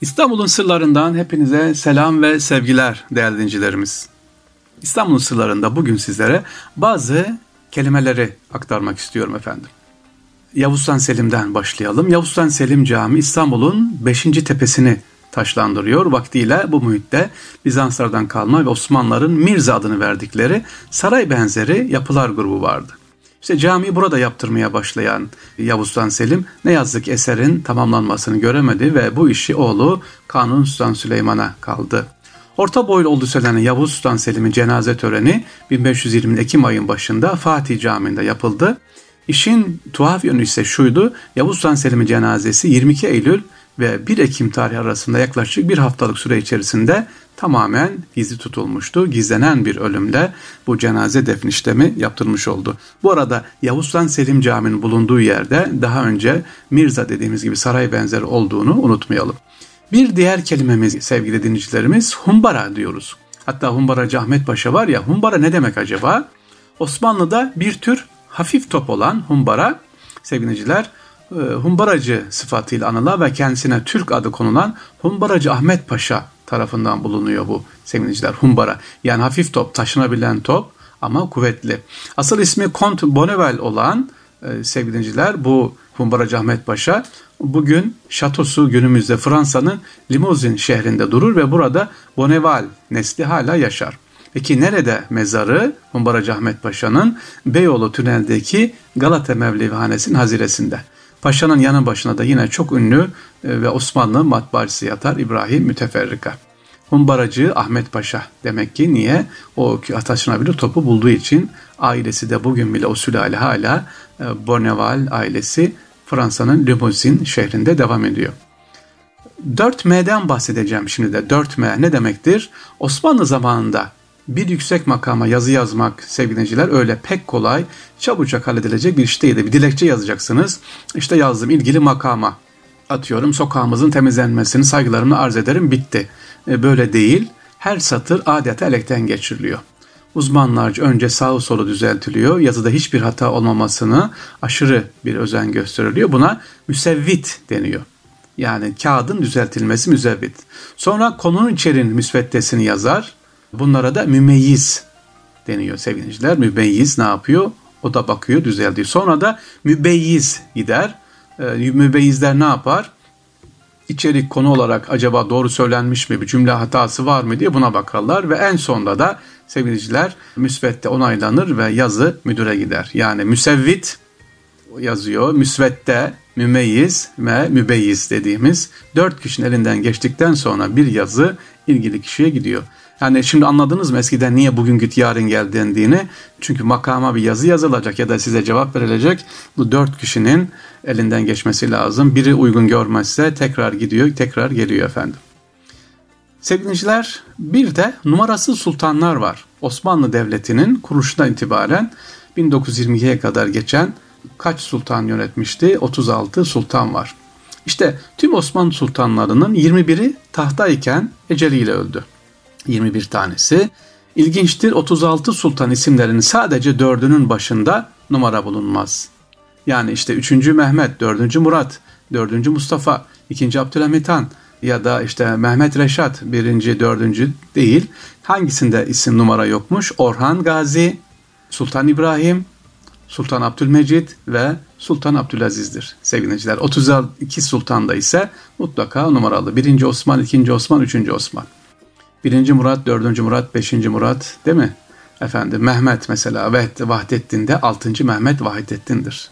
İstanbul'un sırlarından hepinize selam ve sevgiler değerli dinleyicilerimiz. İstanbul'un sırlarında bugün sizlere bazı kelimeleri aktarmak istiyorum efendim. Yavuz Sultan Selim'den başlayalım. Yavuz Sultan Selim Camii İstanbul'un 5. tepesini taşlandırıyor. Vaktiyle bu muhitte Bizanslardan kalma ve Osmanlıların Mirza adını verdikleri saray benzeri yapılar grubu vardı. İşte camiyi burada yaptırmaya başlayan Yavuz Sultan Selim ne yazık ki eserin tamamlanmasını göremedi ve bu işi oğlu Kanun Sultan Süleyman'a kaldı. Orta boylu olduğu söylenen Yavuz Sultan Selim'in cenaze töreni 1520 Ekim ayın başında Fatih Camii'nde yapıldı. İşin tuhaf yönü ise şuydu, Yavuz Sultan Selim'in cenazesi 22 Eylül ve 1 Ekim tarihi arasında yaklaşık bir haftalık süre içerisinde tamamen gizli tutulmuştu. Gizlenen bir ölümle bu cenaze defn işlemi yaptırmış oldu. Bu arada Yavuz Sultan Selim Camii'nin bulunduğu yerde daha önce Mirza dediğimiz gibi saray benzeri olduğunu unutmayalım. Bir diğer kelimemiz sevgili dinleyicilerimiz humbara diyoruz. Hatta humbaracı Ahmet Paşa var ya humbara ne demek acaba? Osmanlı'da bir tür hafif top olan humbara sevgiliciler e, humbaracı sıfatıyla anılan ve kendisine Türk adı konulan Humbaracı Ahmet Paşa tarafından bulunuyor bu sevgiliciler Humbara. Yani hafif top, taşınabilen top ama kuvvetli. Asıl ismi Kont Bonneval olan e, sevgiliciler bu Humbaracı Ahmet Paşa bugün şatosu günümüzde Fransa'nın Limousin şehrinde durur ve burada Bonneval nesli hala yaşar. Peki nerede mezarı? Humbaracı Ahmet Paşa'nın Beyoğlu tüneldeki Galata Mevlevihanesi'nin haziresinde. Paşa'nın yanı başına da yine çok ünlü e, ve Osmanlı matbaacısı yatar İbrahim Müteferrika. Humbaracı Ahmet Paşa demek ki niye? O taşınabilir topu bulduğu için ailesi de bugün bile o sülale hala e, Bonneval ailesi Fransa'nın Limousin şehrinde devam ediyor. 4M'den bahsedeceğim şimdi de. 4M ne demektir? Osmanlı zamanında bir yüksek makama yazı yazmak sevgiliciler öyle pek kolay çabucak halledilecek bir iş değildi. Bir dilekçe yazacaksınız. İşte yazdım ilgili makama. Atıyorum sokağımızın temizlenmesini saygılarımla arz ederim bitti. E, böyle değil. Her satır adeta elekten geçiriliyor. Uzmanlarca önce sağı solu düzeltiliyor. Yazıda hiçbir hata olmamasını aşırı bir özen gösteriliyor. Buna müsevvit deniyor. Yani kağıdın düzeltilmesi müsevvit. Sonra konunun içeriğinin müsveddesini yazar. Bunlara da mümeyyiz deniyor sevgiliciler. Mümeyyiz ne yapıyor? O da bakıyor düzeltiyor. Sonra da mübeyyiz gider. E, mübeyyizler ne yapar? İçerik konu olarak acaba doğru söylenmiş mi, bir cümle hatası var mı diye buna bakarlar ve en sonunda da sevgiliciler müsvedde onaylanır ve yazı müdüre gider. Yani müsevvit yazıyor, müsvedde, mümeyyiz ve mübeyyiz dediğimiz dört kişinin elinden geçtikten sonra bir yazı ilgili kişiye gidiyor. Yani şimdi anladınız mı eskiden niye bugün git yarın gel dendiğini? Çünkü makama bir yazı yazılacak ya da size cevap verilecek. Bu dört kişinin elinden geçmesi lazım. Biri uygun görmezse tekrar gidiyor, tekrar geliyor efendim. Sevgiliciler bir de numarasız sultanlar var. Osmanlı Devleti'nin kuruluşundan itibaren 1922'ye kadar geçen kaç sultan yönetmişti? 36 sultan var. İşte tüm Osmanlı sultanlarının 21'i tahtayken eceliyle öldü. 21 tanesi. İlginçtir 36 sultan isimlerinin sadece dördünün başında numara bulunmaz. Yani işte 3. Mehmet, 4. Murat, 4. Mustafa, 2. Abdülhamit Han ya da işte Mehmet Reşat 1. 4. değil. Hangisinde isim numara yokmuş? Orhan Gazi, Sultan İbrahim, Sultan Abdülmecid ve Sultan Abdülaziz'dir sevgiliciler. 32 sultanda ise mutlaka numaralı. 1. Osman, 2. Osman, 3. Osman. Birinci Murat, dördüncü Murat, beşinci Murat değil mi? Efendim Mehmet mesela Vahdettin'de altıncı Mehmet Vahdettin'dir.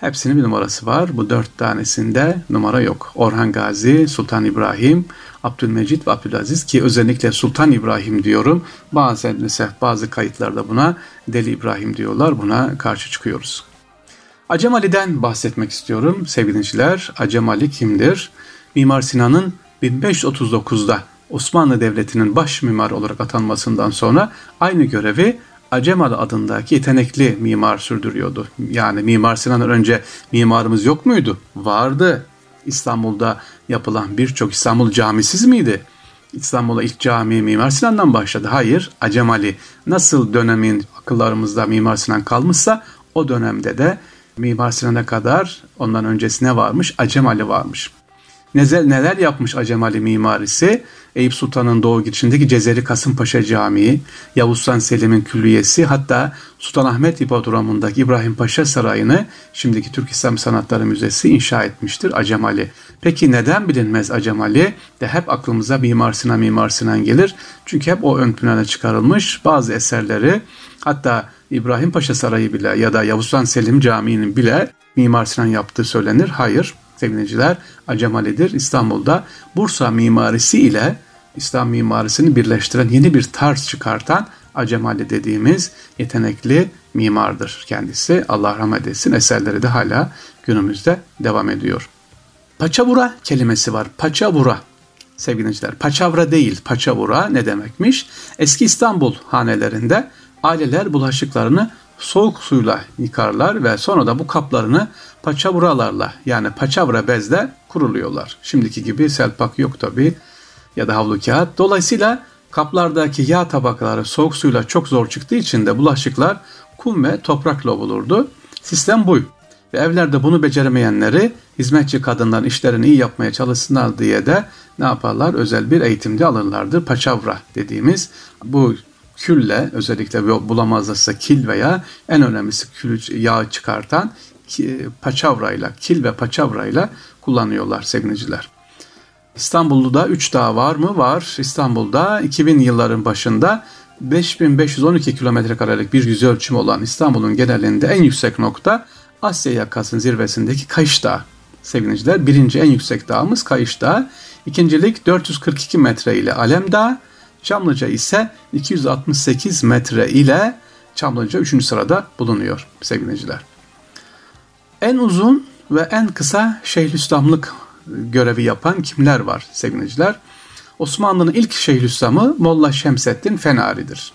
Hepsinin bir numarası var. Bu dört tanesinde numara yok. Orhan Gazi, Sultan İbrahim, Abdülmecit ve Abdülaziz ki özellikle Sultan İbrahim diyorum. Bazen mesela bazı kayıtlarda buna Deli İbrahim diyorlar. Buna karşı çıkıyoruz. Acem Ali'den bahsetmek istiyorum sevgili dinleyiciler. Acem Ali kimdir? Mimar Sinan'ın 1539'da Osmanlı Devleti'nin baş mimarı olarak atanmasından sonra aynı görevi Acemalı adındaki yetenekli mimar sürdürüyordu. Yani Mimar Sinan'dan önce mimarımız yok muydu? Vardı. İstanbul'da yapılan birçok İstanbul camisiz miydi? İstanbul'a ilk cami Mimar Sinan'dan başladı. Hayır, Acemali nasıl dönemin akıllarımızda Mimar Sinan kalmışsa o dönemde de Mimar Sinan'a kadar ondan öncesine varmış Acemali varmış. Neler, neler yapmış Acemali mimarisi? Eyüp Sultan'ın doğu girişindeki Cezeri Kasımpaşa Camii, Yavuz Sultan Selim'in külliyesi, hatta Sultanahmet İpodromu'ndaki İbrahim Paşa Sarayı'nı şimdiki Türk İslam Sanatları Müzesi inşa etmiştir Acemali. Peki neden bilinmez Acemali? De hep aklımıza Mimar Sinan Mimar Sinan gelir. Çünkü hep o ön plana çıkarılmış bazı eserleri hatta İbrahim Paşa Sarayı bile ya da Yavuz Sultan Selim Camii'nin bile Mimar Sinan yaptığı söylenir. Hayır sevgiliciler Acemali'dir. İstanbul'da Bursa mimarisi ile İslam mimarisini birleştiren yeni bir tarz çıkartan Acemali dediğimiz yetenekli mimardır kendisi. Allah rahmet etsin. Eserleri de hala günümüzde devam ediyor. Paçavura kelimesi var. Paçavura sevgiliciler. Paçavra değil, paçavura ne demekmiş? Eski İstanbul hanelerinde aileler bulaşıklarını soğuk suyla yıkarlar ve sonra da bu kaplarını paçavralarla yani paçavra bezle kuruluyorlar. Şimdiki gibi selpak yok tabi ya da havlu kağıt. Dolayısıyla kaplardaki yağ tabakaları soğuk suyla çok zor çıktığı için de bulaşıklar kum ve toprakla bulurdu. Sistem bu. Ve evlerde bunu beceremeyenleri hizmetçi kadınların işlerini iyi yapmaya çalışsınlar diye de ne yaparlar? Özel bir eğitimde alırlardı. Paçavra dediğimiz bu külle özellikle bulamazlarsa kil veya en önemlisi kül yağ çıkartan paçavrayla, kil ve paçavrayla kullanıyorlar sevgiliciler. İstanbul'da 3 dağ var mı? Var. İstanbul'da 2000 yılların başında 5512 kilometre karelik bir yüz ölçüm olan İstanbul'un genelinde en yüksek nokta Asya yakasının zirvesindeki Kayış Dağı. Sevgiliciler birinci en yüksek dağımız Kayış Dağı. İkincilik 442 metre ile Alem Dağı. Çamlıca ise 268 metre ile Çamlıca 3. sırada bulunuyor sevgiliciler. En uzun ve en kısa Şeyhülislamlık görevi yapan kimler var sevgiliciler? Osmanlı'nın ilk Şeyhülislamı Molla Şemseddin Fenari'dir.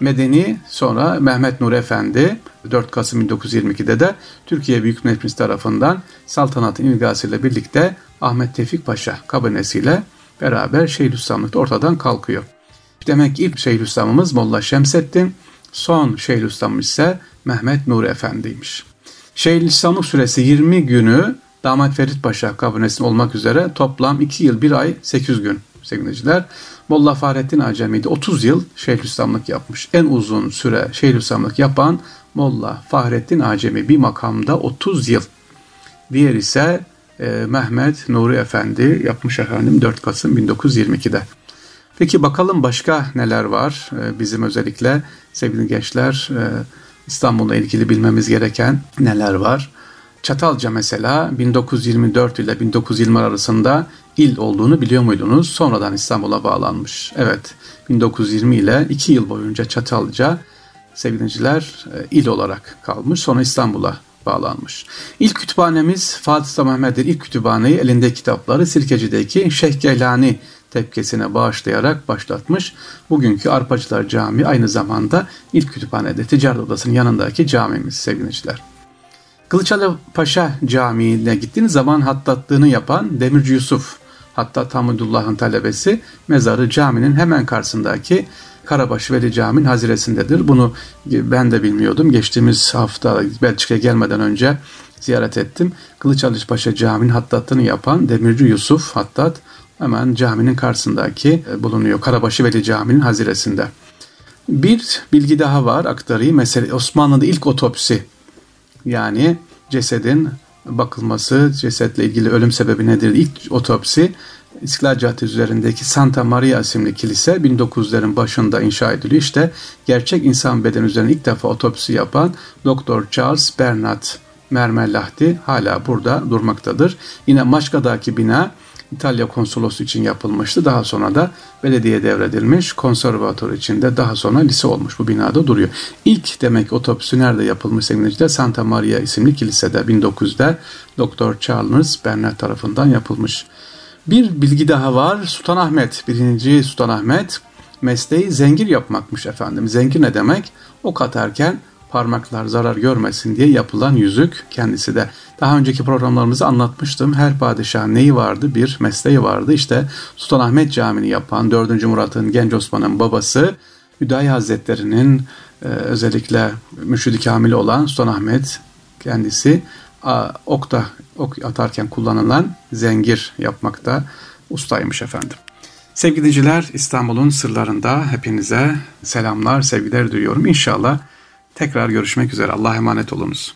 Medeni sonra Mehmet Nur Efendi 4 Kasım 1922'de de Türkiye Büyük Meclisi tarafından saltanatın ilgasıyla birlikte Ahmet Tevfik Paşa kabinesiyle beraber Şeyhülislamlık ortadan kalkıyor. Demek ki ilk Şeyhülislamımız Molla Şemseddin, son Şeyhülislamımız ise Mehmet Nur Efendi'ymiş. Şeyhülislamlık süresi 20 günü Damat Ferit Paşa kabinesinde olmak üzere toplam 2 yıl 1 ay 8 gün sevgiliciler. Molla Fahrettin Acemi de 30 yıl Şeyhülislamlık yapmış. En uzun süre Şeyhülislamlık yapan Molla Fahrettin Acemi bir makamda 30 yıl. Diğer ise e, Mehmet Nuri Efendi yapmış efendim 4 Kasım 1922'de. Peki bakalım başka neler var? E, bizim özellikle sevgili gençler e, İstanbul'la ilgili bilmemiz gereken neler var? Çatalca mesela 1924 ile 1920 arasında il olduğunu biliyor muydunuz? Sonradan İstanbul'a bağlanmış. Evet 1920 ile 2 yıl boyunca Çatalca sevgiliciler e, il olarak kalmış. Sonra İstanbul'a bağlanmış. İlk kütüphanemiz Fatih Sultan Mehmet'in ilk kütüphaneyi elinde kitapları Sirkeci'deki Şeyh Geylani tepkesine bağışlayarak başlatmış. Bugünkü Arpacılar Camii aynı zamanda ilk kütüphanede ticaret odasının yanındaki camimiz sevgiliciler. Kılıçalı Paşa Camii'ne gittiğiniz zaman hattatlığını yapan Demirci Yusuf, hatta Hamudullah'ın talebesi mezarı caminin hemen karşısındaki Karabaş Veli Camii'nin haziresindedir. Bunu ben de bilmiyordum. Geçtiğimiz hafta Belçika'ya gelmeden önce ziyaret ettim. Kılıçalı Paşa Camii'nin hattatlığını yapan Demirci Yusuf Hattat hemen caminin karşısındaki e, bulunuyor. Karabaşı Veli Camii'nin haziresinde. Bir bilgi daha var aktarayım. Mesela Osmanlı'da ilk otopsi yani cesedin bakılması, cesetle ilgili ölüm sebebi nedir? İlk otopsi İstiklal Caddesi üzerindeki Santa Maria isimli kilise 1900'lerin başında inşa ediliyor. İşte gerçek insan bedeni üzerine ilk defa otopsi yapan Doktor Charles Bernard Mermellahti hala burada durmaktadır. Yine Maçka'daki bina İtalya konsolosu için yapılmıştı. Daha sonra da belediye devredilmiş. Konservatuar için de daha sonra lise olmuş. Bu binada duruyor. İlk demek otopsi nerede yapılmış sevgili Santa Maria isimli kilisede 1900'de Doktor Charles Bernard tarafından yapılmış. Bir bilgi daha var. Sultanahmet, birinci Sultanahmet mesleği zengir yapmakmış efendim. Zengir ne demek? Ok atarken parmaklar zarar görmesin diye yapılan yüzük kendisi de. Daha önceki programlarımızı anlatmıştım. Her padişah neyi vardı? Bir mesleği vardı. İşte Sultanahmet Camii'ni yapan 4. Murat'ın Genç Osman'ın babası Hüdayi Hazretleri'nin e, özellikle mürşidi kamili olan Sultanahmet kendisi okta ok atarken kullanılan zengir yapmakta ustaymış efendim. Sevgili dinleyiciler İstanbul'un sırlarında hepinize selamlar, sevgiler duyuyorum. İnşallah tekrar görüşmek üzere. Allah'a emanet olunuz.